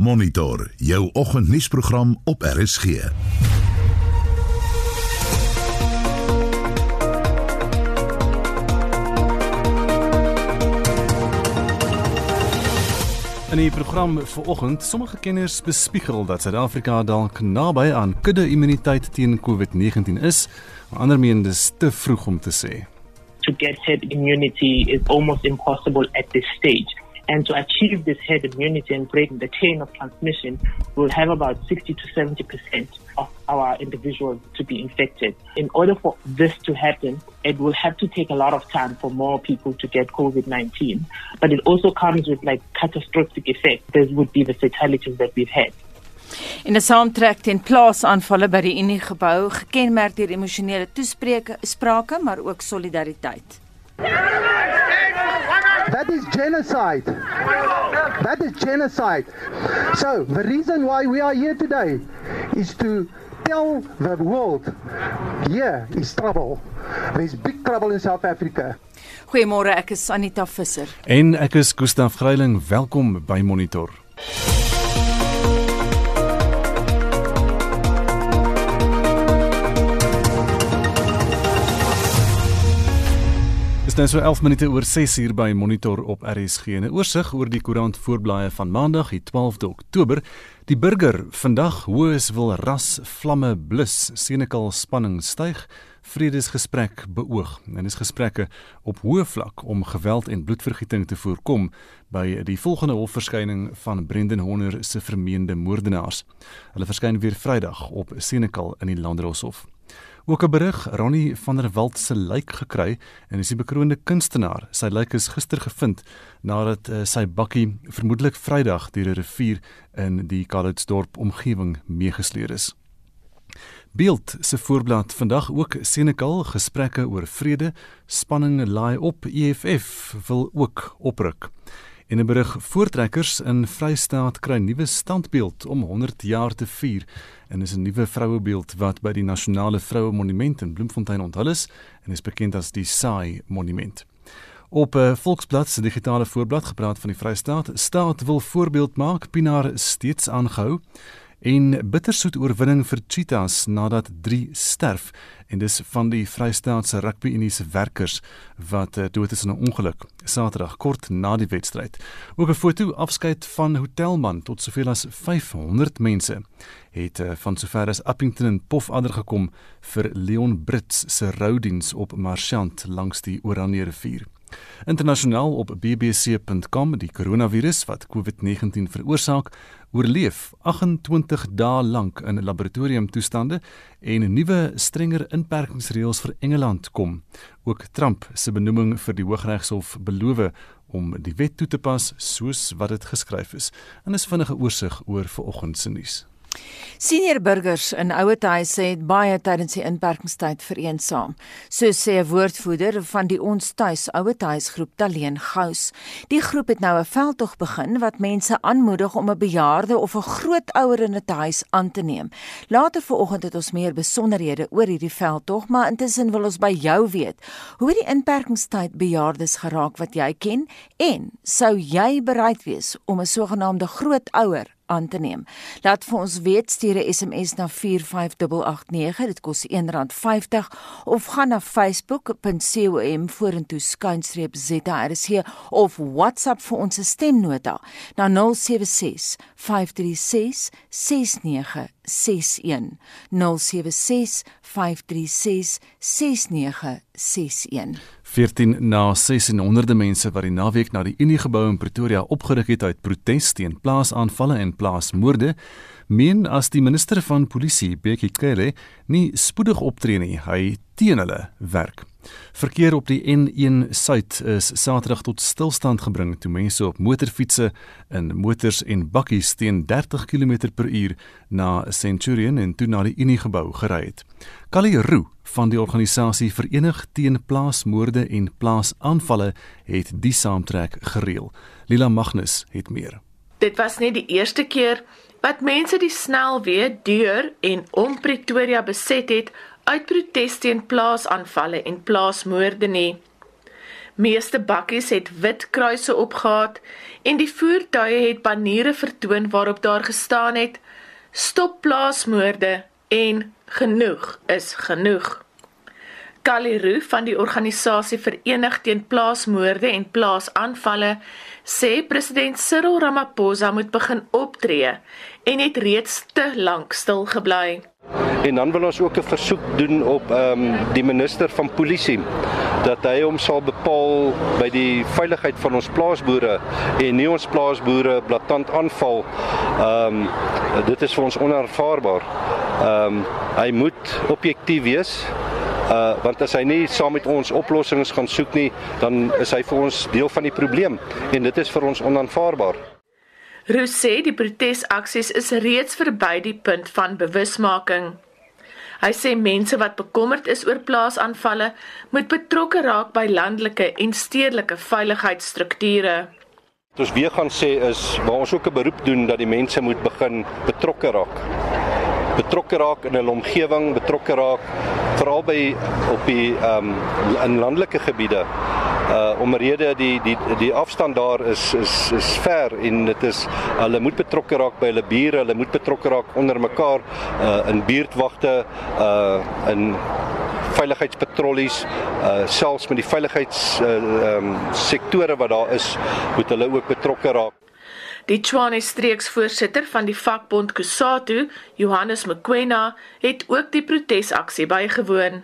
Monitor jou oggendnuusprogram op RSG. In die program vanoggend, sommige kenners bespiegel dat Suid-Afrika dalk naby aan kudde-immuniteit teen COVID-19 is, maar ander meen dis te vroeg om te sê. To get herd immunity is almost impossible at this stage. And to achieve this herd immunity and break the chain of transmission, we'll have about 60 to 70% of our individuals to be infected. In order for this to happen, it will have to take a lot of time for more people to get COVID-19. But it also comes with like catastrophic effects. This would be the fatalities that we've had. In 'n saamtrek teen plaasaanvalle by die Unie gebou, gekenmerk deur emosionele toesprake, sprake, maar ook solidariteit. That is genocide. That is genocide. So, the reason why we are here today is to tell the world here is trouble. There's big trouble in South Africa. Goeiemôre, ek is Anita Visser. En ek is Gustaf Greiling, welkom by Monitor. Nou so 11 minute oor 6 uur by Monitor op RSG. 'n Oorsig oor die koerant voorblaaie van Maandag, die 12de Oktober. Die burger vandag hoes wil ras vlamme blus, Senekal spanning styg, vredesgesprek beoog. En dis gesprekke op hoë vlak om geweld en bloedvergieting te voorkom by die volgende hofverskyning van Brendan Horner se vermeende moordenaars. Hulle verskyn weer Vrydag op Senekal in die Landdroshof. Ook 'n berig, Ronnie van der Walt se lijk gekry en is die bekroonde kunstenaar. Sy lijk is gister gevind nadat uh, sy bakkie vermoedelik Vrydag deur 'n rivier in die Calitzdorp omgewing meegesleer is. Beeld se voorblad vandag ook Senekal gesprekke oor vrede, spanning laai op, EFF wil ook opruk. En 'n berig voortrekkers in Vrystaat kry nuwe standbeeld om 100 jaar te vier en is 'n nuwe vrouebeeld wat by die Nasionale Vroue Monument in Bloemfontein onthul is en is bekend as die Saai Monument. Op 'n uh, Volksblad se digitale voorblad gepraat van die Vrystaat, staat wil voorbeeld maak, Pinaar steeds aangehou en bittersoet oorwinning vir Cheetahs nadat 3 sterf en dis van die Vrystaatse Rugby Unie se werkers wat uh, dood is in 'n ongeluk Saterdag kort na die wedstryd. Ook 'n foto afskeid van Hotelman tot soveel as 500 mense het uh, van sover as Appington en Pofadder gekom vir Leon Brits se roudiens op Marchant langs die Oranje rivier. Internasionaal op bbc.com die koronavirus wat COVID-19 veroorsaak, oorleef 28 dae lank in laboratoriumtoestande en nuwe strenger inperkingsreëls vir Engeland kom. Ook Trump se benoeming vir die Hooggeregshof beloof om die wet toe te pas soos wat dit geskryf is. En is vinnige oorsig oor vanoggend se nuus. Senior burgers in ouerhuise het baie tydens die inperkingstyd vereensaam, so sê 'n woordvoerder van die Ons Tuis ouerhuisgroep Taleen Gous. Die groep het nou 'n veldtog begin wat mense aanmoedig om 'n bejaarde of 'n grootouer in 'n huis aan te neem. Later vanoggend het ons meer besonderhede oor hierdie veldtog, maar intussen wil ons by jou weet, hoe die inperkingstyd bejaardes geraak wat jy ken en sou jy bereid wees om 'n sogenaamde grootouer aan te neem. Laat vir ons weet stuur 'n SMS na 45889 dit kos R1.50 of gaan na facebook.com vorentoe skynstreep ZRC of WhatsApp vir ons stemnota na 076 536 6961 076 536 6961 14 na 1600 mense wat die naweek na die Unie gebou in Pretoria opgerig het uit protes teen plaasaanvalle en plaasmoorde, meen as die minister van polisie, Bekkie Cele, nie spoedig optree nie, hy teen hulle werk. Verkeer op die N1 Suid is Saterdag tot stilstand gebring toe mense op motorfietsse in motors en bakkies teen 30 km/h na Centurion en toe na die Unie gebou gery het. Kali Roo van die organisasie Verenig teen plaasmoorde en plaasaanvalle het die saamtrek gereël. Lila Magnus het meer. Dit was nie die eerste keer wat mense die snelweë deur en om Pretoria beset het uit protes teen plaasaanvalle en plaasmoorde nie. Meeste bakkies het wit kruise opgehad en die voertuie het baniere vertoon waarop daar gestaan het: Stop plaasmoorde en genoeg is genoeg. Kaliru van die organisasie Verenig teen Plaasmoorde en Plaasaanvalle sê president Cyril Ramaphosa moet begin optree en het reeds te lank stil gebly. En dan wil ons ook 'n versoek doen op ehm um, die minister van polisie dat hy hom sal bepaal by die veiligheid van ons plaasboere en nie ons plaasboere blaatant aanval. Ehm um, dit is vir ons onaanvaarbaar. Ehm um, hy moet objektief wees uh want as hy nie saam met ons oplossings gaan soek nie, dan is hy vir ons deel van die probleem en dit is vir ons onaanvaarbaar. Roos sê die protesaksies is reeds verby die punt van bewusmaking. Hy sê mense wat bekommerd is oor plaasaanvalle, moet betrokke raak by landelike en stedelike veiligheidsstrukture. Wat ons weer gaan sê is waar ons ook 'n beroep doen dat die mense moet begin betrokke raak betrokke raak in hulle omgewing, betrokke raak veral by op die ehm um, in landelike gebiede. Uh omrede die die die afstand daar is is is ver en dit is hulle moet betrokke raak by hulle bure, hulle moet betrokke raak onder mekaar uh in buurtwagte uh in veiligheidspatrollies uh selfs met die veiligheids uh um, sektore wat daar is, moet hulle ook betrokke raak. Die Tshwane streeksvoorsitter van die vakbond Kusatu, Johannes Mkwena, het ook die protesaksie bygewoon.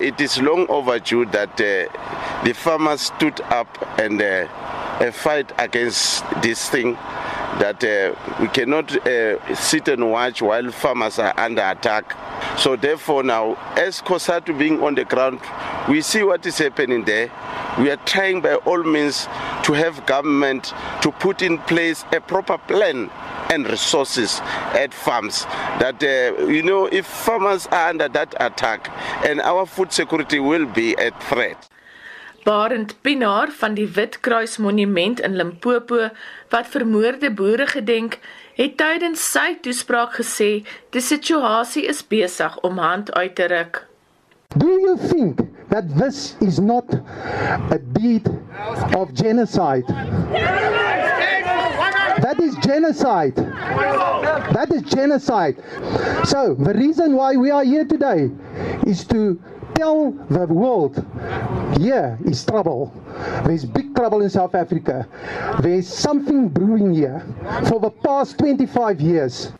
It is long overdue that uh, the farmers stood up and uh, fight against this thing that uh, we cannot uh, sit and watch while farmers are under attack. So therefore now, as COSATU being on the ground, we see what is happening there. We are trying by all means to have government to put in place a proper plan and resources at farms that uh, you know if farmers are under that attack and our food security will be at threat Barend Pinaar van die Witkruis Monument in Limpopo wat vermoorde boere gedenk, het tydens sy toespraak gesê die situasie is besig om hand uit te ruk. Do you think that this is not a deed of genocide? That is genocide. That is genocide. So, the reason why we are here today is to tell the world here is trouble. There's big trouble in South Africa. There's something brewing here for the past 25 years.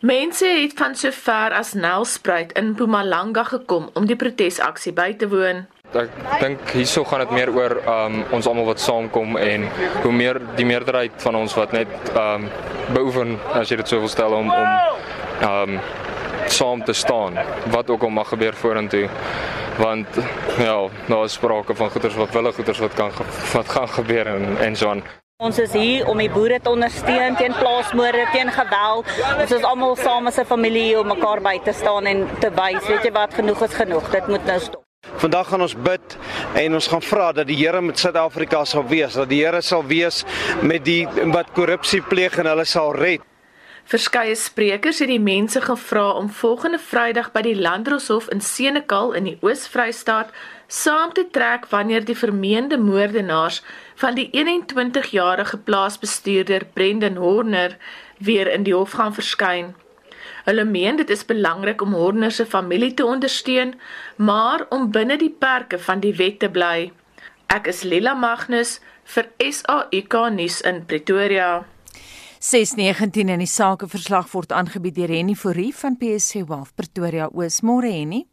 Mense het van sover as Nelspruit in Mpumalanga gekom om die protesaksie by te woon. Ek dink hierso gaan dit meer oor um ons almal wat saamkom en hoe meer die meerderheid van ons wat net um beoefen as jy dit sou wil stel om om um saam te staan wat ook al mag gebeur vorentoe want ja daar is sprake van goeders wat wille goeders wat kan wat gaan gebeur en en so aan Ons is hier om die boere te ondersteun teen plaasmoorde, teen geweld. Ons is almal saam as 'n familie om mekaar by te staan en te wys, weet jy wat, genoeg is genoeg. Dit moet nou stop. Vandag gaan ons bid en ons gaan vra dat die Here met Suid-Afrika sal wees, dat die Here sal wees met die wat korrupsie pleeg en hulle sal red. Verskeie sprekers het die mense gevra om volgende Vrydag by die Landdroshof in Senekal in die Oos-Vrystaat saam te trek wanneer die vermeende moordenaars van die 21-jarige plaasbestuurder Brendan Horner weer in die hof gaan verskyn. Hulle meen dit is belangrik om Horner se familie te ondersteun, maar om binne die perke van die wet te bly. Ek is Lila Magnus vir SAK nuus in Pretoria. 619 in die sakeverslag word aangebied deur Henny Fourie van PSC Wealth Pretoria Oos. Môre Henny.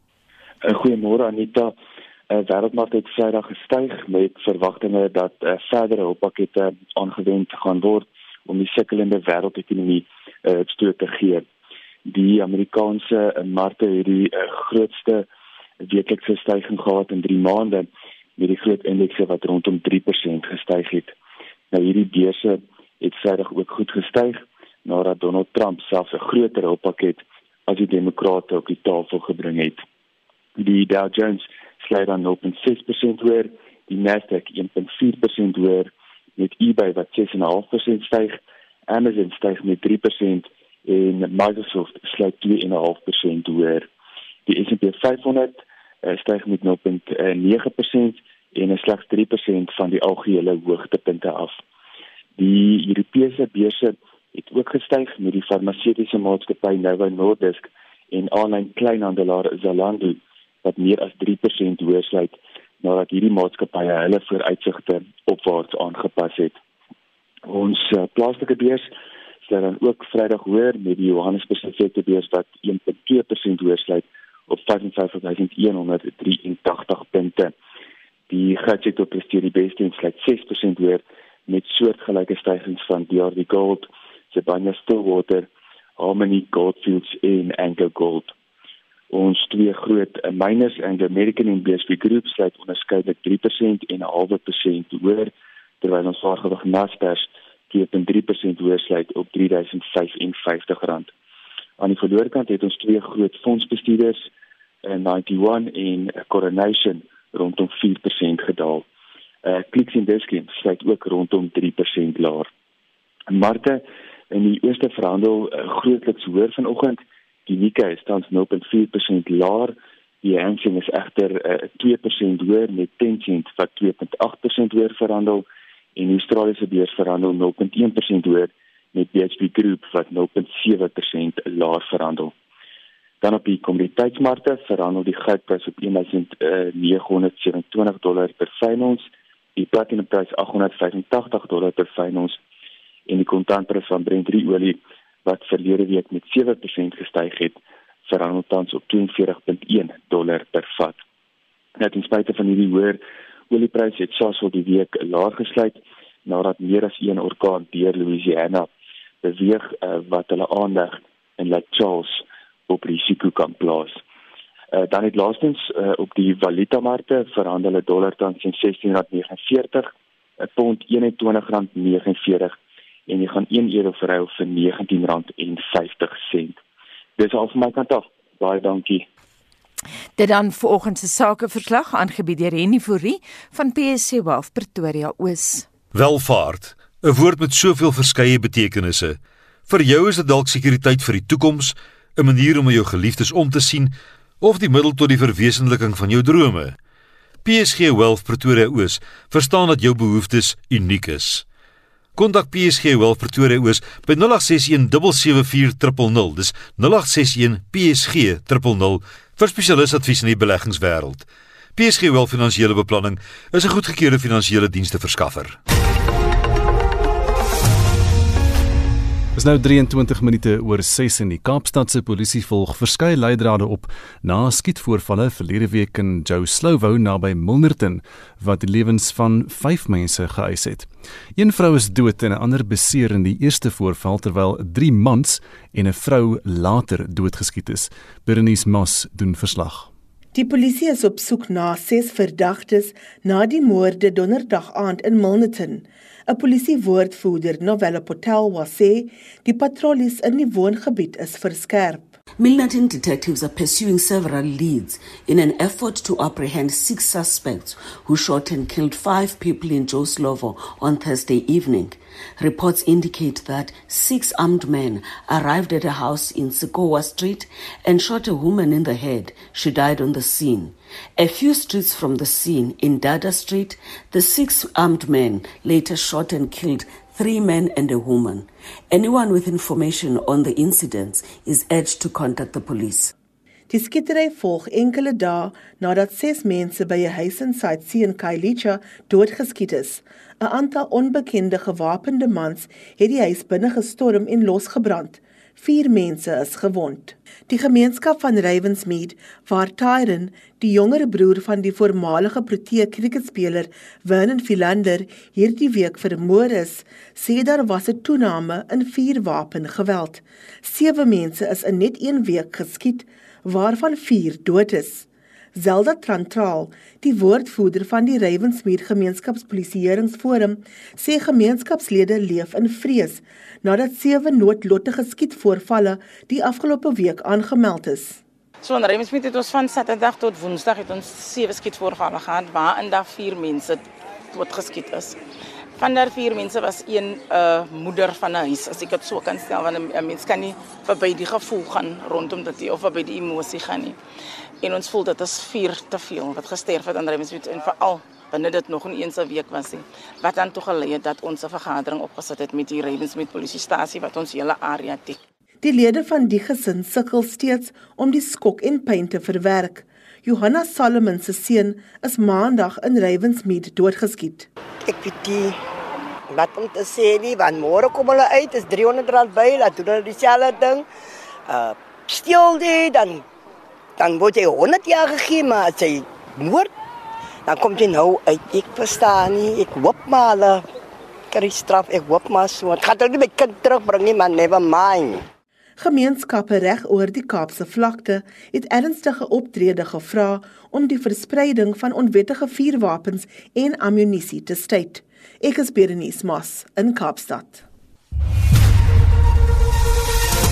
Uh, Goeiemôre Anita. Uh, Wêreldmark het Vrydag gestyg met verwagtinge dat uh, verdere hulppakkette aangewend gaan word om die sukkelende wêreldekonomie uh, steun te gee. Die Amerikaanse uh, markte het die uh, grootste weeklikse stygings gehad in 3 maande met die groot indekse wat rondom 3% gestyg het. Nou hierdie beurse het Vrydag ook goed gestyg nadat Donald Trump selfs 'n groter hulppakket as die demokrate op die tafel gebring het. Die Dow Jones sluit dan 0.6% hoër, die Nasdaq 1.4% hoër met eBay wat 6.5% styg, Amazon styg met 3% en Microsoft sluit 2.5% hoër. Die S&P 500 uh, styg met 0.9%, en is slegs 3% van die algehele hoogtepunte af. Die Europese beurse het ook gestyg met die farmaseutiese maatskappy Novo Nordisk en aanlyn kleinhandelaar Zalando wat meer as 3% hoër sluit nadat hierdie maatskappye hulle vooruitsigte opwaarts aangepas het. Ons uh, plaaslike beurs sluit dan ook Vrydag hoër met die Johannesburgse beurs wat 1.2% hoër sluit op 55183 punte. Die goudsektor presteer die beste en sluit 6% hoër met soortgelyke stygings van DRD Gold, Sibanye Stillwater, Harmony Goldfields en Anglo Gold. Ons twee groot miners en die American and BSP Group sluit onderskeidelik 3% en 'n halwe persent hoër terwyl ons waargewig Naspers 2.3% hoër sluit op R3055. Aan die verloor kant het ons twee groot fondsbestuurders, 91 en Coronation rondom 4% gedaal. Uh Clicks en Discount sluit ook rondom 3% laer. Markte in die eerste verhandel uh, grootliks hoër vanoggend. Die Nikkei staan 0.4% laer. Die Hang Seng is egter uh, 2% hoër met Tencent wat 2.8% hoër verhandel en die Australiese beurs verhandel 0.1% hoër met BHP Group wat 0.7% laer verhandel. Dan op die kommoditeitsmarkte verhandel die goudprys op 1927 dollar per fyn ons, die platinumprys 885 dollar per fyn ons en die kontantprys van Brent olie wat verlede week met 7% gestyg het, verhandel tans op 42.1 dollar per vat. Net in spite van hierdie hoër oliepryse het Sasol die week laag gesluit nadat meer as een orkaan deur Louisiana beweeg uh, wat hulle aandag in Lake Charles op risiko kan plaas. Uh, dan het laastens uh, op die valutamarkte verhandel 'n dollar tans in 16.49, 'n pond 21.49 en jy gaan 1 euro verruil vir R19.50. Dis al vir my kant af. Baie dankie. Dit dan vanoggend se sakeverslag aangebied deur Henny Fourie van PSC Wealth Pretoria Oos. Welvaart, 'n woord met soveel verskeie betekenisse. Vir jou is dit dalk sekuriteit vir die toekoms, 'n manier om jou geliefdes om te sien of die middel tot die verwesenliking van jou drome. PSG Wealth Pretoria Oos verstaan dat jou behoeftes uniek is. Kontak PSG Wealth Pretoria Oos by 0861 774 000. Dis 0861 PSG 000 vir spesialisadvies in die beleggingswêreld. PSG Wealth Finansiële Beplanning is 'n goedgekeurde finansiële diensste Dis nou 23 minute oor 6 in die Kaapstadse polisie volg verskeie leidrade op na skietvoorvalle verlede week in Joe Slovo naby Milnerton wat die lewens van 5 mense geëis het. Een vrou is dood en 'n ander beseer in die eerste voorval terwyl 3 mans en 'n vrou later doodgeskiet is. Berenice Moss doen verslag. Die polisie is op soek na ses verdagtes na die moorde donderdag aand in Milnerton. 'n Polisiewoordvoerder, Novella Potelwa, sê die patrollies in die woongebied is verskerp. Milnerton detectives are pursuing several leads in an effort to apprehend six suspects who shot and killed five people in Joslovo on Thursday evening. Reports indicate that six armed men arrived at a house in Sikowa Street and shot a woman in the head. She died on the scene. A few streets from the scene in Dada Street, the six armed men later shot and killed three men and a woman. Anyone with information on the incidents is urged to contact the police. Die skietery volg enkele dae nadat ses mense by 'n huis in South in Kailicha doodgeskiet is. 'n Aantal onbekende gewapende mans het die huis binne gestorm en losgebrand. 4 mense is gewond. Die gemeenskap van Ravensmead, waar Tyron, die jonger broer van die voormalige Protea kriketspeler Vernon Philander, hierdie week vermoor is, sê daar was 'n toename in vuurwapengeweld. 7 mense is in net 1 week geskiet, waarvan 4 dood is. Zelda Trantraal, die woordvoerder van die Ravensmead Gemeenskapspolisieeringsforum, sê gemeenskapslede leef in vrees nadat sewe noodlottige skietvoorvalle die afgelope week aangemeld is. So in Ravensmead het ons van Saterdag tot Woensdag het ons sewe skietvoorvalle gehad waarin daar vier mense doodgeskiet is. Van daar vier mense was een 'n uh, moeder van 'n huis, as ek dit so kan stel, want 'n mens kan nie verby die gevoel gaan rondom dit of verby die emosie gaan nie. En ons voel dit is vier te veel wat gesterf het aan Ravensmead en veral binne dit nog nie eens 'n week was nie. Wat dan toe gelei het dat ons 'n vergadering opgesit het met die Ravensmead polisiestasie wat ons hele area dek. Die lede van die gesin sukkel steeds om die skok en pyn te verwerk. Johanna Solomon se seun is maandag in Ravensmead doodgeskiet. Ek weet nie wat om te sê nie, want môre kom hulle uit, is R300 by, laat doen hulle dieselfde ding. Uh steel dit dan dan word jy 100 jaar gegee maar as jy moord dan kom jy nou uit. Ek verstaan nie. Ek hoop maar hulle kry straf. Ek hoop maar so. Ek gaan hulle nie my kind terugbring nie, maar never mind. Gemeenskappe reg oor die Kaapse vlakte het ernstige optrede gevra om die verspreiding van onwettige vuurwapens en ammunisie te staai. Ek is Berenice Moss in Kaapstad.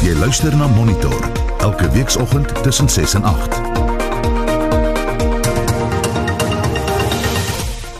Jy luister na Monitor elke weekoggend tussen 6 en 8.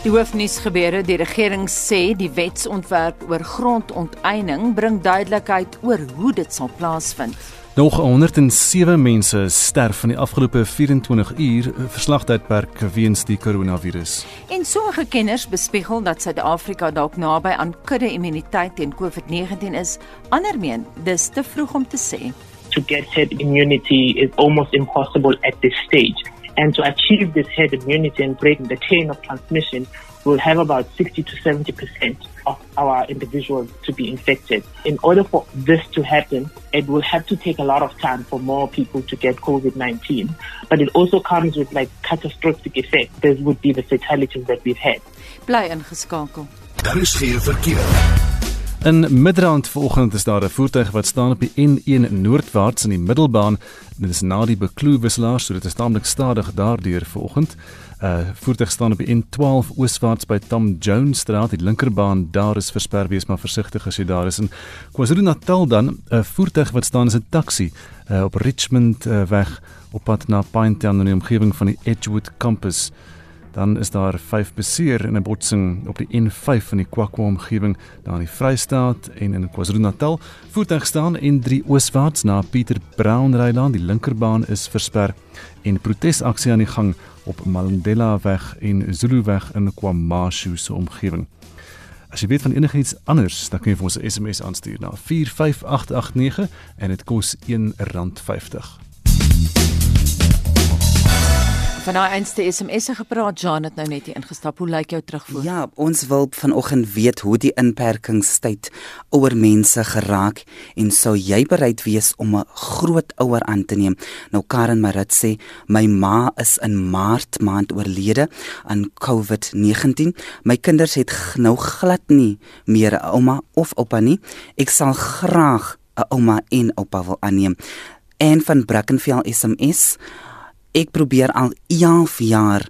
Die hoofnuus gebeure, die regering sê die wetsontwerp oor grondonteiening bring duidelikheid oor hoe dit sal plaasvind. Nog 107 mense sterf in die afgelope 24 uur verslagtydperk weens die koronavirus. En sommige kenners bespiegel dat Suid-Afrika dalk naby aan kudde-immuniteit teen COVID-19 is. Ander meen dis te vroeg om te sê. To get herd immunity is almost impossible at this stage. And to achieve this herd immunity and break the chain of transmission, we'll have about 60 to 70% of our individuals to be infected. In order for this to happen, it will have to take a lot of time for more people to get COVID-19. But it also comes with like catastrophic effects. Those would be the fatalities that we've had. Bly ingeskakel. Daar is geen verkeer. In Midrand vanoggend is daar 'n voertuig wat staan op die N1 noordwaarts in die middelbaan. Dit is na die Bekloo wisselaar, so dit is taamlik stadig daardeur vanoggend. uh, Voertuig staan op die N12 ooswaarts by Tom Jones Straat, die linkerbaan. Daar is versper wees maar versigtig as jy daar is. In KwaZulu-Natal dan 'n voertuig wat staan is 'n taxi uh, op Richmond uh, weg op pad na Pinetown in die omgewing van die Edgewood kampus. Dan is daar 5 beseer in 'n botsing op die N5 in die Kwakwa omgewing daar in die Vrystaat en in KwaZulu-Natal. Voertuig staan en 3 ooswaarts na Pieter Brown Ryland, die linkerbaan is versper en protesaksie aan die gang op Mandela weg en Zulu weg in KwaMashu se omgewing. As jy weet van enigiets anders, dan kan jy vir ons 'n SMS aanstuur na 45889 en dit kos R1.50. Van daai einste SMS'e gepraat, Jan het nou net hier ingestap. Hoe lyk jou terugvoer? Ja, ons wil vanoggend weet hoe die inperkingstyd ouer mense geraak en sou jy bereid wees om 'n groot ouer aan te neem? Nou Karen Marit sê, my ma is in Maart maand oorlede aan COVID-19. My kinders het nou glad nie meer 'n ouma of oupa nie. Ek sal graag 'n ouma en oupa wil aanneem. En van Brackenfell SMS Ek probeer al 11 jaar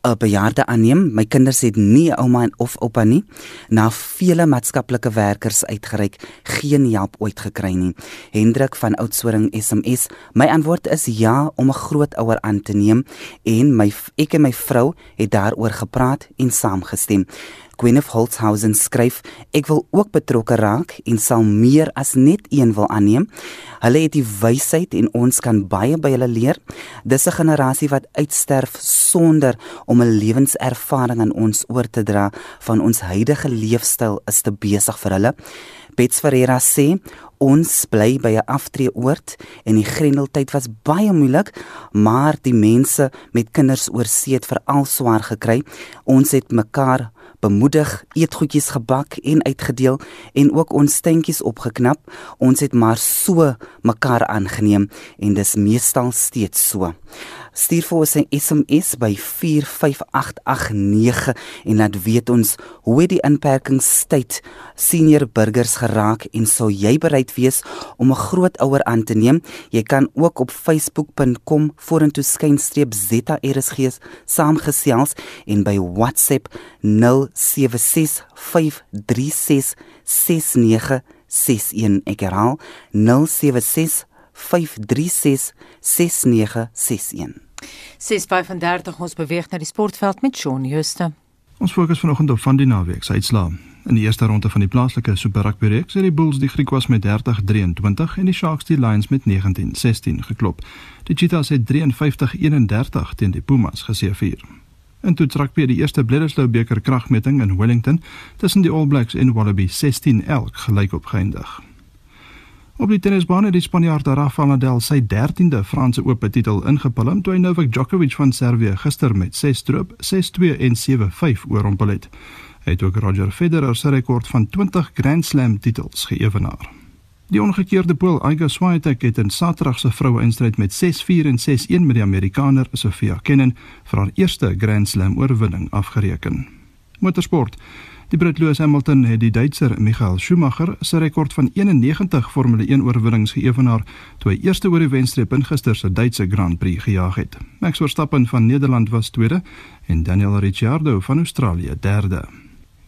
'n bejaarde aanneem. My kinders het nie 'n ouma en of oupa nie. Na vele maatskaplike werkers uitgereik, geen help ooit gekry nie. Hendrik van Oudtshoorn SMS. My antwoord is ja om 'n grootouer aan te neem en my ek en my vrou het daaroor gepraat en saamgestem. Gwyneth Holzhausen skryf: "Ek wil ook betrokke raak en sal meer as net een wil aanneem. Hulle het die wysheid en ons kan baie by hulle leer. Dis 'n generasie wat uitsterf sonder om 'n lewenservaring aan ons oor te dra van ons huidige leefstyl is te besig vir hulle." Bets Ferreira sê ons bly by 'n aftreeoord en die grendeltyd was baie moeilik, maar die mense met kinders oor see het veral swaar gekry. Ons het mekaar bemoedig, eetgoedjies gebak en uitgedeel en ook ons steentjies opgeknap. Ons het maar so mekaar aangeneem en dis meestal steeds so. Stuur vir ons 'n SMS by 45889 en laat weet ons hoe die inperkingstyd senior burgers geraak en sou jy bereid wees om 'n grootouer aan te neem? Jy kan ook op facebook.com vorentoe skynstreep ZRSG saamgesels en by WhatsApp 0765366961 ek herhaal 076 536 6961. 6:35 ons beweeg na die sportveld met Shaun Jooste. Ons fokus vanoggend op van die naweek se uitslae. In die eerste ronde van die plaaslike Super Rugby reeks het die Bulls die Griekwas met 30-23 en die Sharks die Lions met 19-16 geklop. Die Cheetahs het 53-31 teen die Pumas geseëvier. In toetsrugby die eerste Bledisloe beker kragmeting in Wellington tussen die All Blacks en Wallabies 16 elk gelyk op geëindig. Op die tennisbaan het die Spanjaard Rafael Nadal sy 13de Franse Ope titel ingepalm toe hy Novak Djokovic van Servië gister met 6-stroop, 6-2 en 7-5 oorrompel het. Hy het ook Roger Federer se rekord van 20 Grand Slam titels geëwenaar. Die ongekeerde Pool Iga Swiatek het in Saterdag se vroue-eindstryd met 6-4 en 6-1 met die Amerikaner Sofia Kenin vir haar eerste Grand Slam oorwinning afgereken. Motorsport Die Brit Lewis Hamilton het die Duitser Michael Schumacher se rekord van 91 Formule 1 oorwinnings geëwenaar toe hy eerste oor die wenstreep in gister se Duitse Grand Prix gejaag het. Max Verstappen van Nederland was tweede en Daniel Ricciardo van Australië derde.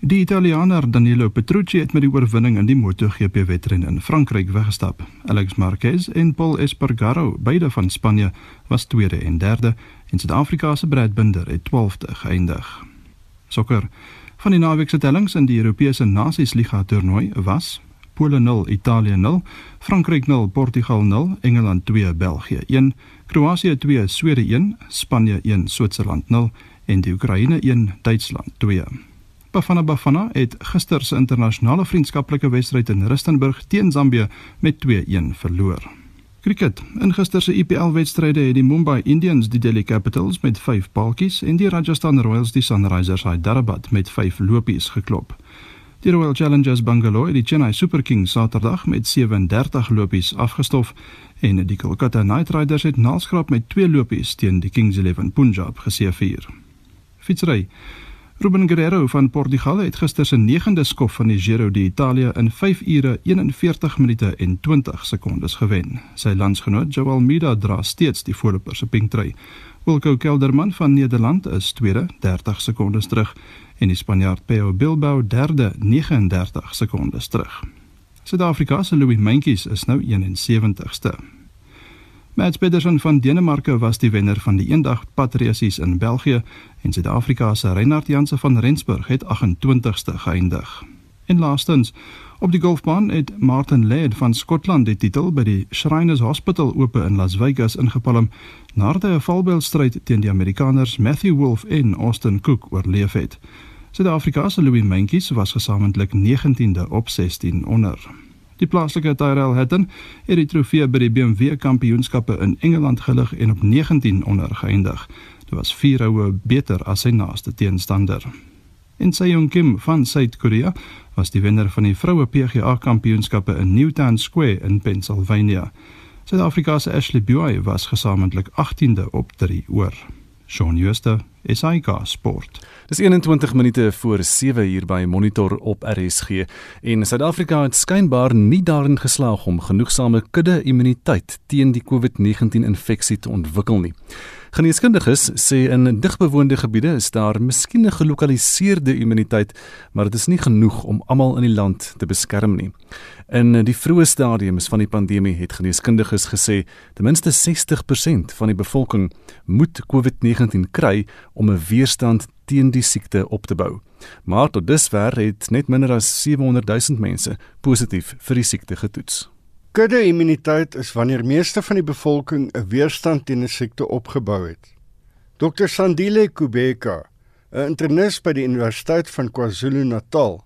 Die Italianer Danilo Petrucci het met die oorwinning in die MotoGP wedren in Frankryk weggestap. Alex Marquez en Paul Espargaro, beide van Spanje, was tweede en derde en Suid-Afrika se Brad Binder het 12de geëindig. Sokker Van die naweek se tellings in die Europese Nasiesliga toernooi was Pole 0, Italië 0, Frankryk 0, Portugal 0, Engeland 2, België 1, Kroasie 2, Swede 1, Spanje 1, Switserland 0 en die Oekraïne 1, Duitsland 2. Bafana Bafana het gister se internasionale vriendskaplike wedstryd in Rustenburg teen Zambië met 2-1 verloor. Kriket. In gister se IPL-wedstryde het die Mumbai Indians die Delhi Capitals met 5 paaltjies en die Rajasthan Royals die Sunrisers Hyderabad met 5 lopies geklop. Die Royal Challengers Bangalore het die Chennai Super Kings Saterdag met 37 lopies afgestof en die Kolkata Knight Riders het naalskrap met 2 lopies teen die Kings 11 Punjab geseëvier. Fietsry. Ruben Guerrero van Portugal het gister se 9de skof van die Giro d'Italia in 5 ure 41 minute en 20 sekondes gewen. Sy landsgenoot Joao Almeida dra steeds die voorloper se pinktrui. Wilco Kelderman van Nederland is tweede, 30 sekondes terug en die Spanjaard Peo Bilbao derde, 39 sekondes terug. Suid-Afrika se Louis Mentjes is nou 71ste. Mats Pedersen van Denemarke was die wenner van die eendag patresies in België en Suid-Afrika se Reinhard Janse van Rensburg het 28ste geëindig. En laastens, op die golfbaan het Martin Laird van Skotland die titel by die Shriners Hospital Ope in Las Vegas ingepalm nadat hy 'n valbeildstryd teen die Amerikaners Matthew Wolff en Austin Cook oorleef het. Suid-Afrika se Louis Mentjes was gesamentlik 19de op 16 onder. Die plaaslike Tyrell Hatton het die trofee by die BMW Kampioenskappe in Engeland gelig en op 19 onder geëindig. Dit was 4 houe beter as sy naaste teenstander. En Seung Kim van Suid-Korea was die wenner van die vroue PGA Kampioenskappe in Newtown Square in Pennsylvania. Suid-Afrika se Ashley Buy was gesamentlik 18de op 3 oor. Shaun Schuster, SAK Sport. Dis 21 minute voor 7 hier by Monitor op RSG en Suid-Afrika het skynbaar nie daarin geslaag om genoegsame kudde-immuniteit teen die COVID-19 infeksie te ontwikkel nie. Geneeskundiges sê in digbewoonde gebiede is daar miskien 'n gelokaliseerde immuniteit, maar dit is nie genoeg om almal in die land te beskerm nie. In die vroeë stadiums van die pandemie het geneeskundiges gesê ten minste 60% van die bevolking moet COVID-19 kry om 'n weerstand teen die siekte op te bou. Maar tot dusver het net minder as 700 000 mense positief vir die siekte getoets. Kudde-immuniteit is wanneer meeste van die bevolking 'n weerstand teen 'n siekte opgebou het. Dr Sandile Kubeka, 'n internis by die Universiteit van KwaZulu-Natal,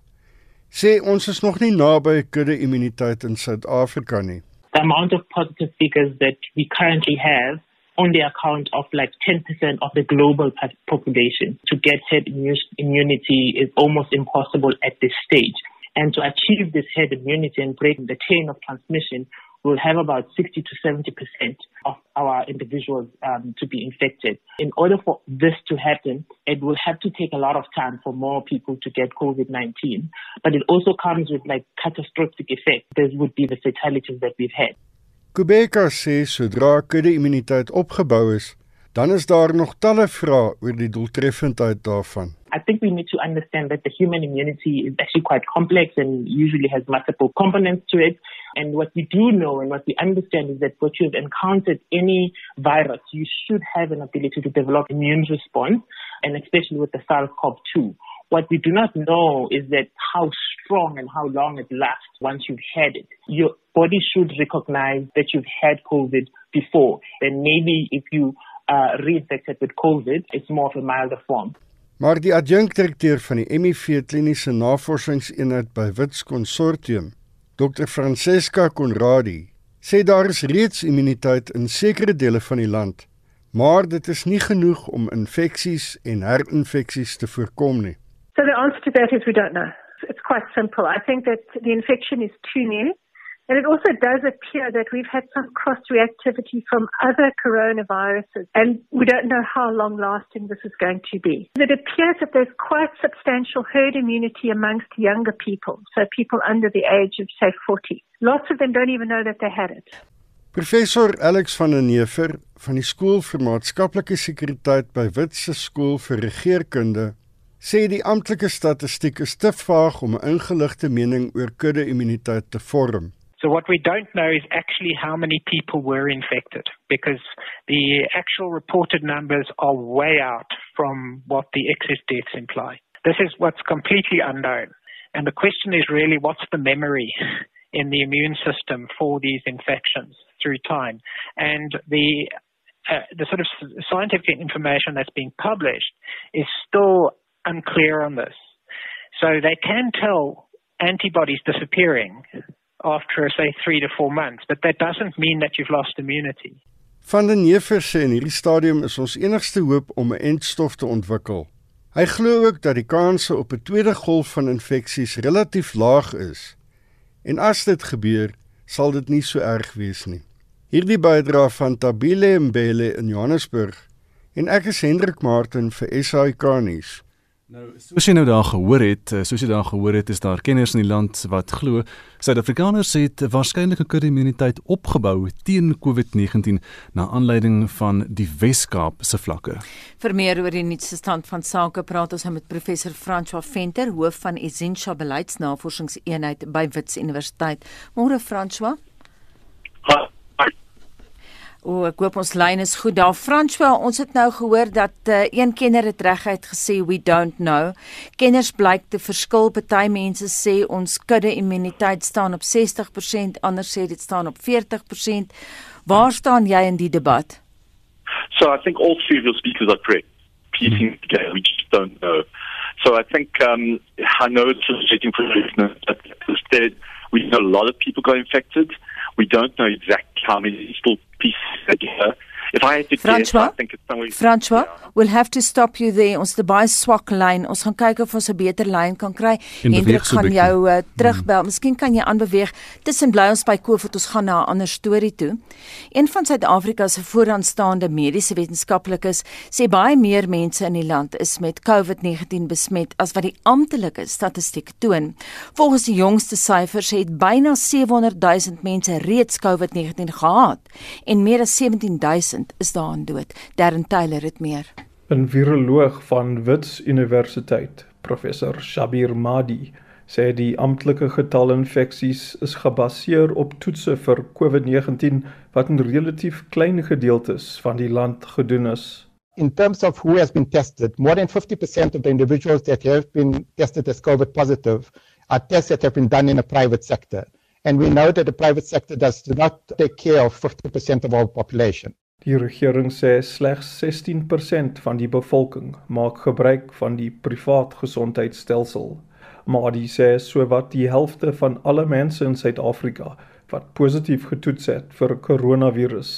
sê ons is nog nie naby kudde-immuniteit in Suid-Afrika nie. The amount of positive figures that we currently have on the account of like 10% of the global population. To get herd immunity is almost impossible at this stage. And to achieve this herd immunity and break the chain of transmission, we'll have about 60 to 70% of our individuals um, to be infected. In order for this to happen, it will have to take a lot of time for more people to get COVID-19. But it also comes with like catastrophic effects. This would be the fatalities that we've had. Kubeka sê sodra kudde-immuniteit opgebou is, dan is daar nog talle vrae oor die doeltreffendheid daarvan. I think we need to understand that the human immunity is actually quite complex and usually has multiple components to it. And what we do know and what we understand is that what you've encountered any virus, you should have an ability to develop immune response, and especially with the SARS-CoV-2. What we do not know is that how strong and how long it lasts once you've had it. Your body should recognize that you've had COVID before. Then maybe if you uh, reinfected with COVID, it's more of a milder form. Maar die adjunkdirekteur van die HIV kliniese navorsingseenheid by Wits Consortium, Dr Francesca Conradi, sê daar is reeds immuniteit in sekere dele van die land, maar dit is nie genoeg om infeksies en herinfeksies te voorkom nie. So the answer to that is we don't know. It's quite simple. I think that the infection is too new. And it also does appear that we've had some cross reactivity from other coronaviruses, and we don't know how long lasting this is going to be. It appears that there's quite substantial herd immunity amongst younger people, so people under the age of, say, 40. Lots of them don't even know that they had it. Professor Alex van der Neever van die Skool vir Maatskaplike Sekuriteit by Witse Skool vir Regeringskunde sê die amptelike statistiek is te vaag om 'n ingeligte mening oor kudde-immuniteit te vorm. So what we don't know is actually how many people were infected because the actual reported numbers are way out from what the excess deaths imply. This is what's completely unknown. And the question is really what's the memory in the immune system for these infections through time? And the uh, the sort of scientific information that's being published is still unclear on this. So they can tell antibodies disappearing after say 3 to 4 months, but that doesn't mean that you've lost immunity. Van den Neever sê in hierdie stadium is ons enigste hoop om 'n entstof te ontwikkel. Hy glo ook dat die kanse op 'n tweede golf van infeksies relatief laag is. En as dit gebeur, sal dit nie so erg wees nie. Hierdie bydra van Tabile Mbele in Johannesburg en ek is Hendrik Martin vir SAK nuus. Nou, soos jy nou daar gehoor het, eh, soos jy daar gehoor het, is daar kenners in die land wat glo Suid-Afrikaners het waarskynlik 'n kudde-immuniteit opgebou teen COVID-19 na aanleiding van die Wes-Kaap se vlakke. Vir meer oor die nuutste stand van sake praat ons nou met professor François Venter, hoof van Essentia Beleidsnavorsingseenheid by Wits Universiteit. Môre François. Ha. O, ek hoop ons lyn is goed daar. François, ons het nou gehoor dat uh, een kenner het reguit gesê we don't know. Kenners blyk te verskil. Party mense sê ons kudde immuniteit staan op 60%, ander sê dit staan op 40%. Waar staan jy in die debat? So I think all three of your speakers are correct. Piecing mm. together, we just don't know. So I think um, I know it's frustrating for listeners, but instead we know a lot of people got infected. We don't know exactly how many still pieces together. If I had to Francois, guess, I think it's somewhere. François, yeah. we'll have to stop you there. Ons het 'n baie swak lyn. Ons gaan kyk of ons 'n beter lyn kan kry. Hendrik so gaan jou uh, terugbel. Hmm. Miskien kan jy aanbeweeg. Tussen bly ons by COVID. Ons gaan na 'n ander storie toe. Een van Suid-Afrika se vooraanstaande mediese wetenskaplikes sê baie meer mense in die land is met COVID-19 besmet as wat die amptelike statistiek toon. Volgens die jongste syfers het byna 700 000 mense reeds COVID-19 gehad en meer as 17 000 1000 is daaraan dood. Darren Taylor het meer. 'n Viroloog van Wits Universiteit, professor Shabir Madi, sê die amptelike getal infeksies is gebaseer op toetse vir COVID-19 wat in relatief klein gedeeltes van die land gedoen is. In terms of who has been tested, more than 50% of the individuals that have been tested as COVID positive are tests that have been done in a private sector. And we know that the private sector does not take care of 50% of our population. Die regering sê slegs 16% van die bevolking maak gebruik van die privaat gesondheidstelsel. Maar die sê sowat die helfte van alle mense in Suid-Afrika wat positief getoets het vir koronavirus,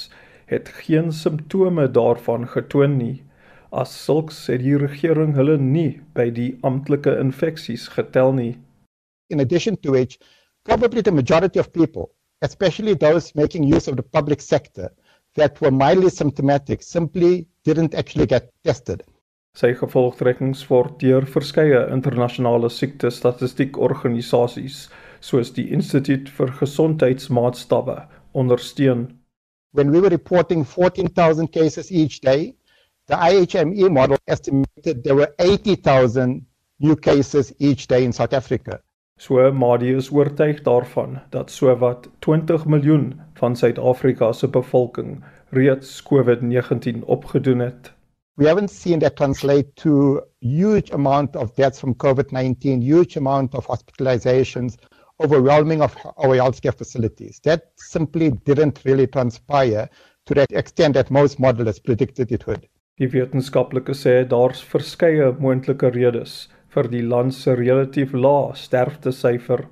het geen simptome daarvan getoon nie. As sulks sê die regering hulle nie by die amptelike infeksies getel nie. In addition to which, probably the majority of people, especially those making use of the public sector, that were mildly symptomatic simply didn't actually get tested. Sy gevolgtrekkings word deur verskeie internasionale siekte statistiekorganisasies soos die Instituut vir Gesondheidsmaatstawwe ondersteun. When we were reporting 14,000 cases each day, the IHME model estimated there were 80,000 new cases each day in South Africa. So Madi is oortuig daarvan dat sowat 20 miljoen van Suid-Afrika se bevolking reeds COVID-19 opgedoen het. We haven't seen that translate to huge amount of deaths from COVID-19, huge amount of hospitalizations, overwhelming of our healthcare facilities. That simply didn't really transpire to the extent that most models predicted it would. Die wetenskaplikes sê daar's verskeie moontlike redes vir die land se relatief lae sterftesyfer.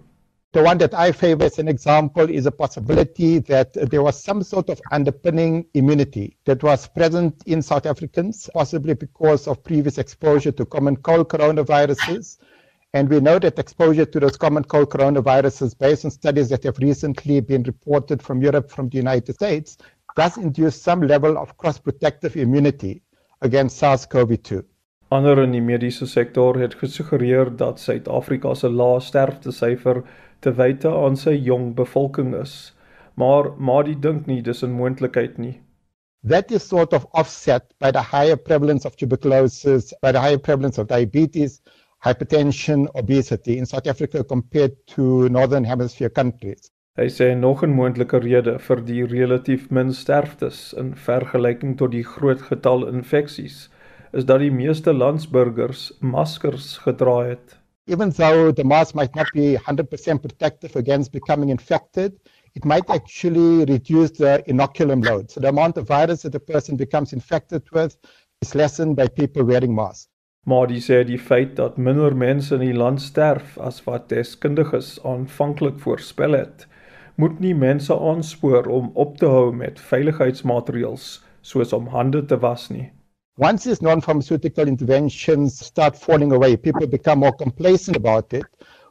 The one that I favor as an example is a possibility that there was some sort of underpinning immunity that was present in South Africans, possibly because of previous exposure to common cold coronaviruses. And we know that exposure to those common cold coronaviruses, based on studies that have recently been reported from Europe, from the United States, does induce some level of cross protective immunity against SARS-CoV-2. Ander in die mediese sektor het gesuggereer dat Suid-Afrika se lae sterftesyfer te wyte aan sy jong bevolking is. Maar Madi dink nie dis 'n moontlikheid nie. That is sort of offset by the higher prevalence of tuberculosis, by the higher prevalence of diabetes, hypertension, obesity in South Africa compared to northern hemisphere countries. Hy sê nog 'n moontlike rede vir die relatief min sterftes in vergelyking tot die groot getal infeksies is dat die meeste landsburgers maskers gedra het. Even though the mask might not be 100% protective against becoming infected, it might actually reduce the inoculum load. So the amount of virus that a person becomes infected with is lessened by people wearing masks. Maar die sê die feit dat minder mense in die land sterf as wat deskundiges aanvanklik voorspel het, moet nie mense aanspoor om op te hou met veiligheidsmaatreëls soos om hande te was nie. Once these non-pharmaceutical interventions start falling away, people become more complacent about it.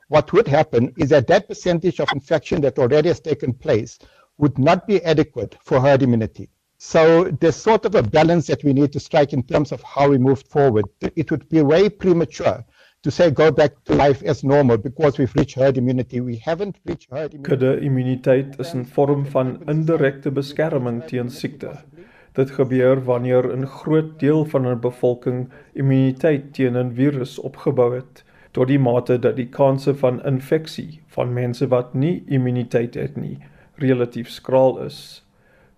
What would happen is that that percentage of infection that already has taken place would not be adequate for herd immunity. So there's sort of a balance that we need to strike in terms of how we move forward. It would be way premature to say go back to life as normal because we've reached herd immunity. We haven't reached herd immunity. Kudde uh, immuniteit is 'n vorm van indirekte beskerming teen siekte. Dit gebeur wanneer 'n groot deel van 'n bevolking immuniteit teen 'n virus opgebou het tot die mate dat die kanse van infeksie van mense wat nie immuniteit het nie relatief skraal is.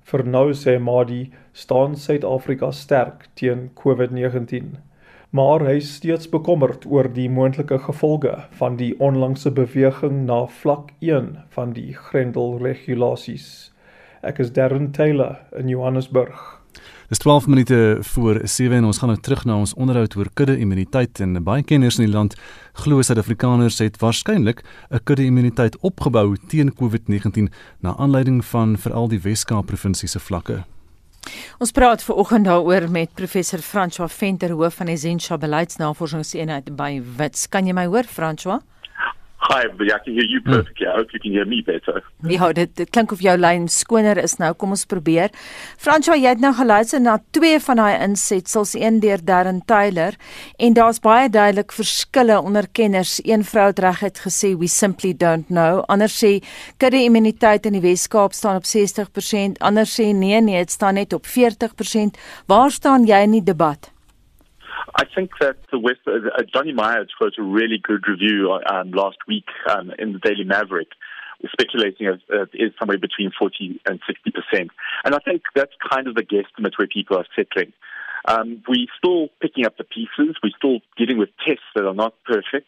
Vir nou sê Madi staan Suid-Afrika sterk teen COVID-19 maar hy is steeds bekommerd oor die moontlike gevolge van die onlangse beweging na vlak 1 van die grendelregulasies. Ek is Darren Taylor in Johannesburg. Dis 12 minute voor 7 en ons gaan nou terug na ons onderhoud oor kudde immuniteit en baie kenners in die land glo Suid-Afrikaners het waarskynlik 'n kudde immuniteit opgebou teen COVID-19 na aanleiding van veral die Wes-Kaap provinsie se vlakke. Ons praat ver oggend daaroor met professor François Venter hoof van die Zensha beleidsnavorsingseenheid by Wits. Kan jy my hoor François? Hi, but I can hear you perfectly. I hope you can hear me better. Ja, dit, dit klink of jou lyn skoner is nou. Kom ons probeer. François, jy het nou geluister na twee van daai insetsels, een deur Darren Taylor, en daar's baie duidelik verskille onder kenners. Een vrou het reg het gesê we simply don't know. Ander sê kudde immuniteit in die Wes-Kaap staan op 60%, ander sê nee nee, dit staan net op 40%. Waar staan jy in die debat? I think that the West, uh, Johnny Myers wrote a really good review um, last week um, in the Daily Maverick, speculating it uh, is somewhere between 40 and 60 percent. And I think that's kind of the guesstimate where people are settling. Um, we're still picking up the pieces. We're still dealing with tests that are not perfect.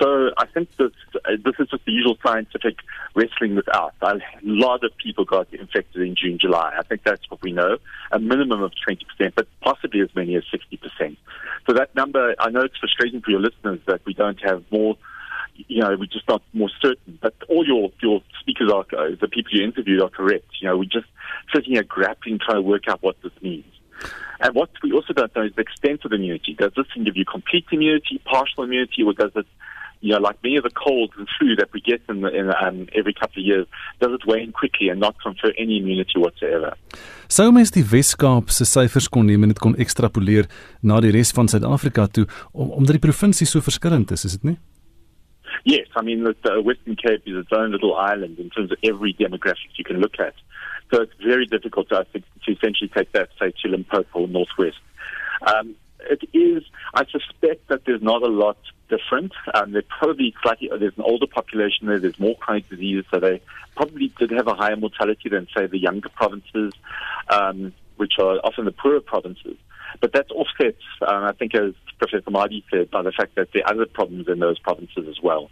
So I think this, uh, this is just the usual scientific wrestling with us. A lot of people got infected in June, July. I think that's what we know. A minimum of 20%, but possibly as many as 60%. So that number, I know it's frustrating for your listeners that we don't have more you know, we're just not more certain. But all your your speakers are the people you interviewed are correct. You know, we're just sitting here grappling, trying to work out what this means. And what we also don't know is the extent of immunity. Does this thing give you complete immunity, partial immunity, or does it you know, like many of the colds and flu that we get in, the, in um, every couple of years, does it wane quickly and not confer any immunity whatsoever. Sou mens die Wes-Kaap se syfers kon neem en dit kon ekstrapoleer na die res van Suid-Afrika toe om omdat die provinsie so verskillend is, is dit nie? Yes, I mean the, Western Cape is its own little island in terms of every demographic you can look at. So it's very difficult, I think, to essentially take that, say, to Limpopo or Northwest. Um, it is, I suspect that there's not a lot different. Um, they're probably slightly, there's an older population there, there's more chronic diseases, so they probably did have a higher mortality than, say, the younger provinces, um, which are often the poorer provinces. But that's offset, um, I think, as Professor Mahdi said, by the fact that there are other problems in those provinces as well.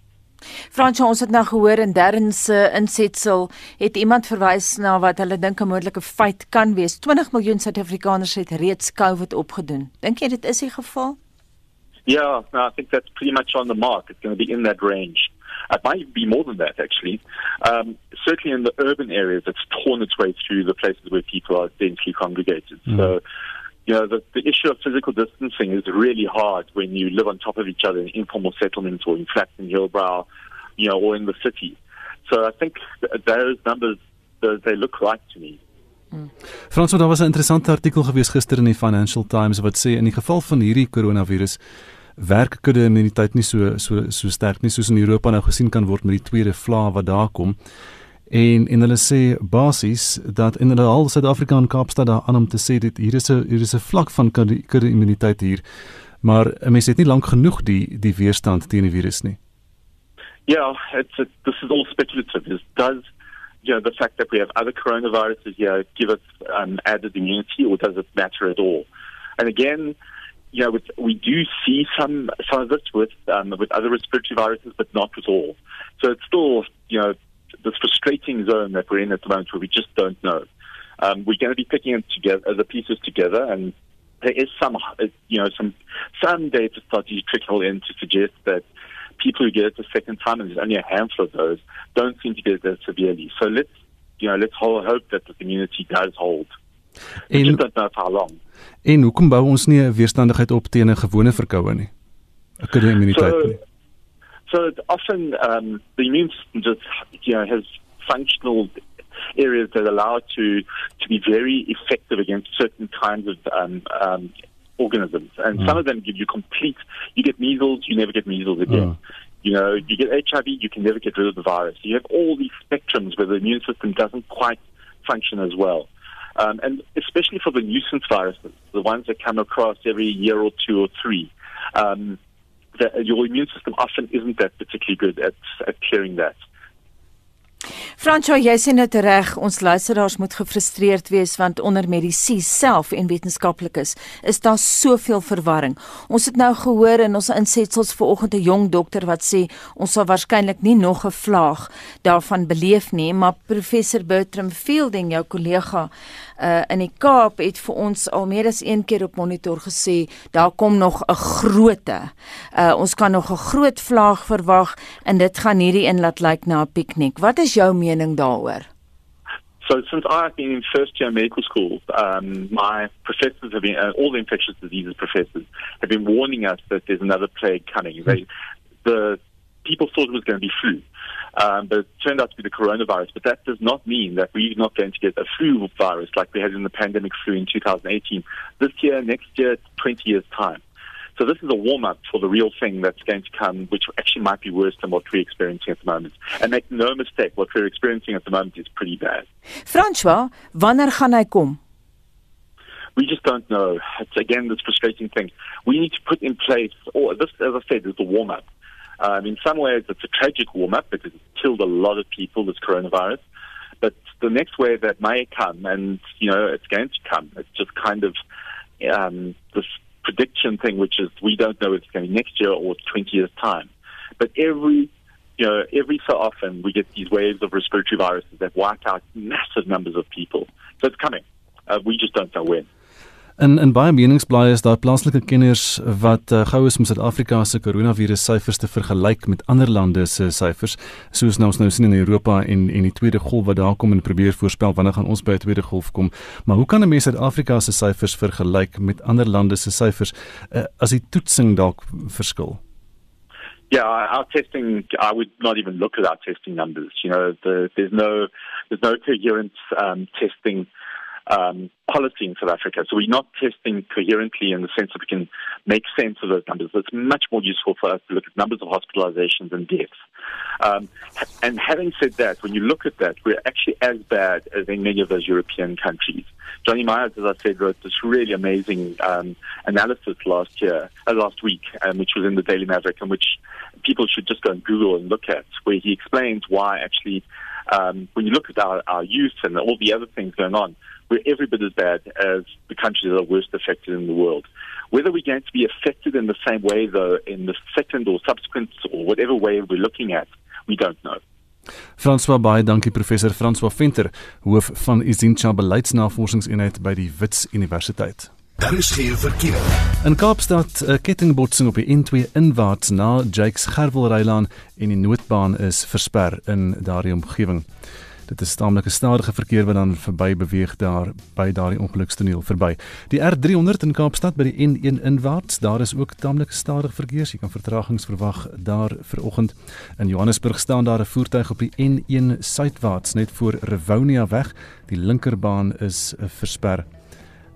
Frans, ons het nou gehoor in Darren se insetsel het iemand verwys na wat hulle dink 'n moontlike feit kan wees. 20 miljoen Suid-Afrikaners het reeds COVID opgedoen. Dink jy dit is die geval? Yeah, no, I think that's pretty much on the mark. It's going to be in that range. It might be more than that, actually. Um, certainly in the urban areas, it's torn its way through the places where people are densely congregated. Mm. So, you know, the, the issue of physical distancing is really hard when you live on top of each other in informal settlements or in flats in Hillbrow, you know, or in the city. So I think th- those numbers, they look right to me. Frans, daar was 'n interessante artikel gewees gister in die Financial Times wat sê in die geval van hierdie koronavirus werk kudde immuniteit nie so so so sterk nie soos in Europa nou gesien kan word met die tweede vlaag wat daar kom. En en hulle sê basies dat in hulle al Suid-Afrika en Kaapstad daar aan om te sê dit hier is 'n hier is 'n vlak van kudde immuniteit hier. Maar mense het nie lank genoeg die die weerstand teen die virus nie. Yeah, it's a, this is all speculative. It does you know, the fact that we have other coronaviruses here give us um, added immunity, or does it matter at all? And again, you know, with, we do see some some of this with um, with other respiratory viruses, but not with all. So it's still, you know, this frustrating zone that we're in at the moment, where we just don't know. Um, we're going to be picking it together, the pieces together, and there is some, you know, some some data starting to trickle in to suggest that people who get it the second time, and there's only a handful of those, don't seem to get it as severely. So let's, you know, let's hope that the community does hold. We just don't know how long. En hoekom bou ons nie 'n weerstandigheid op teen 'n gewone verkoue nie? 'n Kudde immuniteit so, nie. So often um, the immune system just you know has functional areas that allow it to to be very effective against certain kinds of um, um, organisms, and mm. some of them give you complete. You get measles, you never get measles again. Mm. You know, you get HIV, you can never get rid of the virus. You have all these spectrums where the immune system doesn't quite function as well. Um, and especially for the nuisance viruses, the ones that come across every year or two or three, um, the, your immune system often isn't that particularly good at, at clearing that. Franco, jy sê net reg, ons luisteraars moet gefrustreerd wees want onder medisy self en wetenskaplikes is daar soveel verwarring. Ons het nou gehoor in ons insetsels vanoggend 'n jong dokter wat sê ons sal waarskynlik nie nog 'n vlaag daarvan beleef nie, maar professor Bertram Fielding, jou kollega uh, in die Kaap het vir ons al meer as een keer op monitor gesê daar kom nog 'n grootte. Uh, ons kan nog 'n groot vlaag verwag en dit gaan hierdie in laat lyk na 'n piknik. Wat is jou mening daaroor? So since I've been in first year medical school, um, my professors have been, uh, all the infectious diseases professors have been warning us that there's another plague coming. They, the people thought it was going to be flu. Um, but it turned out to be the coronavirus. But that does not mean that we're not going to get a flu virus like we had in the pandemic flu in 2018. This year, next year, 20 years' time. So this is a warm up for the real thing that's going to come, which actually might be worse than what we're experiencing at the moment. And make no mistake, what we're experiencing at the moment is pretty bad. François, wanneer gaan hy kom? We just don't know. It's again this frustrating thing. We need to put in place, or this, as I said, is the warm up. Um, in some ways, it's a tragic warm up because it's killed a lot of people, this coronavirus. But the next wave that may come, and you know, it's going to come. It's just kind of um, this prediction thing, which is we don't know if it's going to be next year or 20 years' time. But every you know, every so often we get these waves of respiratory viruses that wipe out massive numbers of people. So it's coming. Uh, we just don't know when. In in baie meningsblaaie is daar plaaslike kenners wat uh, gou is om Suid-Afrika se koronavirus syfers te vergelyk met ander lande se syfers, soos nou ons nou sien in Europa en en die tweede golf wat daar kom en probeer voorspel wanneer gaan ons by 'n tweede golf kom. Maar hoe kan 'n mens Suid-Afrika se syfers vergelyk met ander lande se syfers uh, as die toetsing dalk verskil? Yeah, our testing, I would not even look at our testing numbers. You know, the, there's no, there's no coherent um, testing um, policy in South Africa. So we're not testing coherently in the sense that we can make sense of those numbers. It's much more useful for us to look at numbers of hospitalizations and deaths. Um, and having said that, when you look at that, we're actually as bad as in many of those European countries. Johnny Myers, as I said, wrote this really amazing um, analysis last year, uh, last week, um, which was in the Daily Maverick, and which people should just go and Google and look at, where he explains why actually, um, when you look at our, our youth and all the other things going on, we're every bit as bad as the countries that are worst affected in the world. Whether we're going to be affected in the same way, though, in the second or subsequent or whatever way we're looking at, we don't know. François baie dankie professor François Venter, hoof van Izincha beleidsnavorsingseenheid by die Wits Universiteit. Daar is geen verkeer. In Kaapstad 'n kettingbotsing op die N2 inwaarts na Jakes Gerwelrylaan en die noodbaan is versper in daardie omgewing. Dit is taamlike stadige verkeer wat dan verby beweeg daar by daardie ongelukstoneel verby. Die R300 in Kaapstad by die N1 inwaarts, daar is ook taamlik stadige verkeer. Jy kan vertragings verwag daar vanoggend. In Johannesburg staan daar 'n voertuig op die N1 suidwaarts net voor Rivonia weg. Die linkerbaan is eh, versper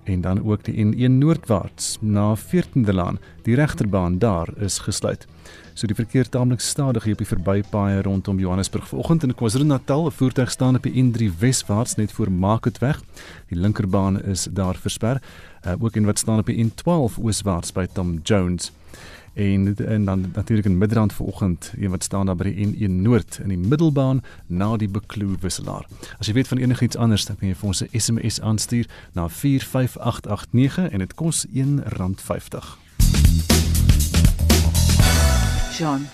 en dan ook die N1 noordwaarts na 14de Laan. Die regterbaan daar is gesluit. So die verkeer taamlik stadig hier op die verbypaaie rondom Johannesburg vanoggend in KwaZulu-Natal. 'n Voertuig staan op die N3 weswaarts net voor Marketweg. Die linkerbaan is daar versper. Uh, ook en wat staan op die N12 ooswaarts by Tom Jones. En en dan natuurlik in Midrand vanoggend, een wat staan daar by die N1 Noord in die middelbaan na die Bekloo wisselaar. As jy weet van enigiets anders, dan kan jy vir ons 'n SMS aanstuur na 45889 en dit kos R1.50. Jean.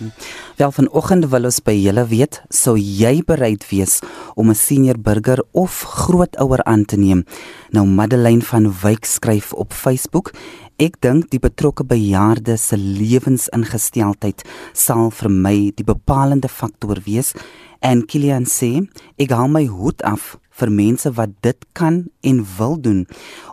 Wel vanoggend wil ons by julle weet, sou jy bereid wees om 'n senior burger of grootouer aan te neem? Nou Madeleine van Wyk skryf op Facebook Ek dink die betrokke bejaarde se lewensingesteldheid sal vir my die bepalende faktor wees. En Kilian sê ek hou my hoed af vir mense wat dit kan en wil doen.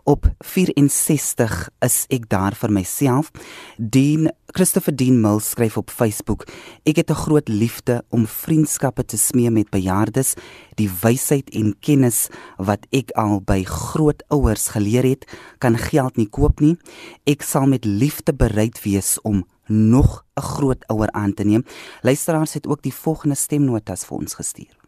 Op 64 is ek daar vir myself. Dean Christopher Dean Mills skryf op Facebook: Ek het 'n groot liefde om vriendskappe te smee met bejaardes. Die wysheid en kennis wat ek al by grootouers geleer het, kan geld nie koop nie. Ek sal met liefde bereid wees om nog 'n grootouer aan te neem. Luisteraars het ook die volgende stemnotas vir ons gestuur.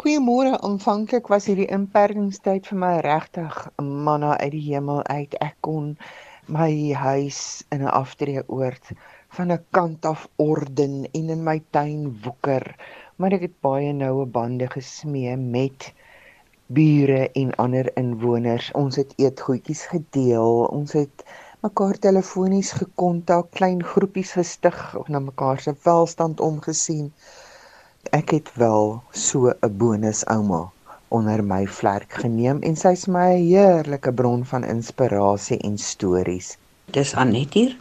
Goeiemôre. Aanvanklik was hierdie inperkingstyd vir my regtig manna uit die hemel uit. Ek kon my huis in 'n aftreeoord van 'n kant af orden en in my tuin woeker, maar ek het baie noue bande gesmee met bure en ander inwoners. Ons het eetgoedjies gedeel. Ons het mekaar telefonies gekontak, klein groepies gestig, na mekaar se welstand omgesien ek het wel so 'n bonus ouma onder my vlerk geneem en sy's my 'n heerlike bron van inspirasie en stories. Dis Anet hier.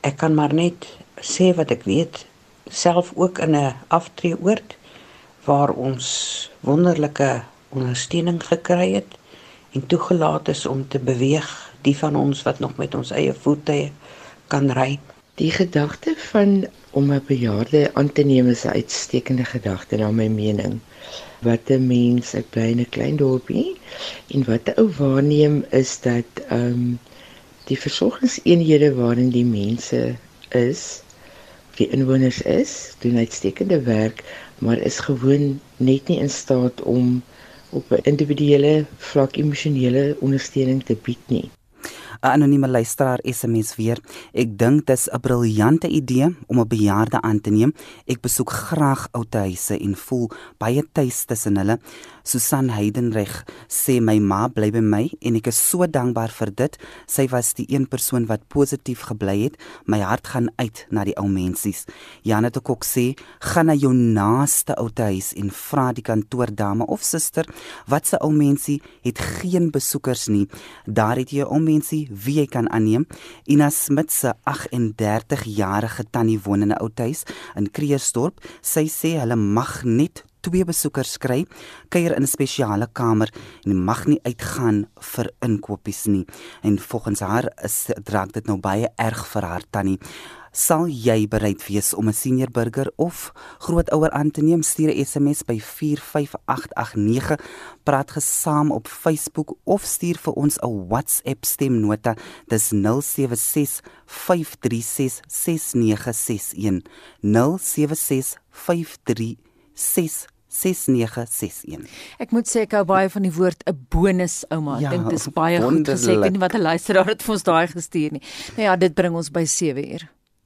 Ek kan maar net sê wat ek weet, self ook in 'n aftreeoord waar ons wonderlike ondersteuning gekry het en toegelaat is om te beweeg, die van ons wat nog met ons eie voete kan ry. Die gedagte van om 'n bejaarde aan te neem is 'n uitstekende gedagte na my mening. Wat 'n mens, ek bly in 'n klein dorpie en wat 'n ou waarneem is dat ehm um, die versorgingseenhede waarin die mense is, die inwoners is, doen uitstekende werk, maar is gewoon net nie in staat om op 'n individuele vlak emosionele ondersteuning te bied nie. 'n anonieme luisteraar SMS weer. Ek dink dit is 'n briljante idee om 'n bejaarde aan te neem. Ek besoek graag ou huise en voel baie tuis tussen hulle. Susan Heidenreg sê my ma bly by my en ek is so dankbaar vir dit. Sy was die een persoon wat positief gebly het. My hart gaan uit na die ou mensies. Janet Kok sê, "Gaan na jou naaste ou huis en vra die kantoordame of suster wat se ou mensie het geen besoekers nie. Daar het jy ou mensie wie jy kan aanneem. Ina Smit se 38-jarige tannie woon in 'n ou huis in Kreersdorp. Sy sê hulle mag net twee besoekers kry, kuier in 'n spesiale kamer en mag nie uitgaan vir inkopies nie. En volgens haar is dit nou baie erg vir haar tannie. Sal jy bereid wees om 'n senior burger of grootouer aan te neem? Stuur 'n SMS by 45889. Praat gesaam op Facebook of stuur vir ons 'n WhatsApp stemnota. Dis 076 536 6961. 076 536 6961. Ek moet sê ek hou baie van die woord 'n bonus ouma. Ek ja, dink dis baie goed gesê. Ek weet nie wat 'n luisteraar het vir ons daai gestuur nie. Nou ja, dit bring ons by 7 uur.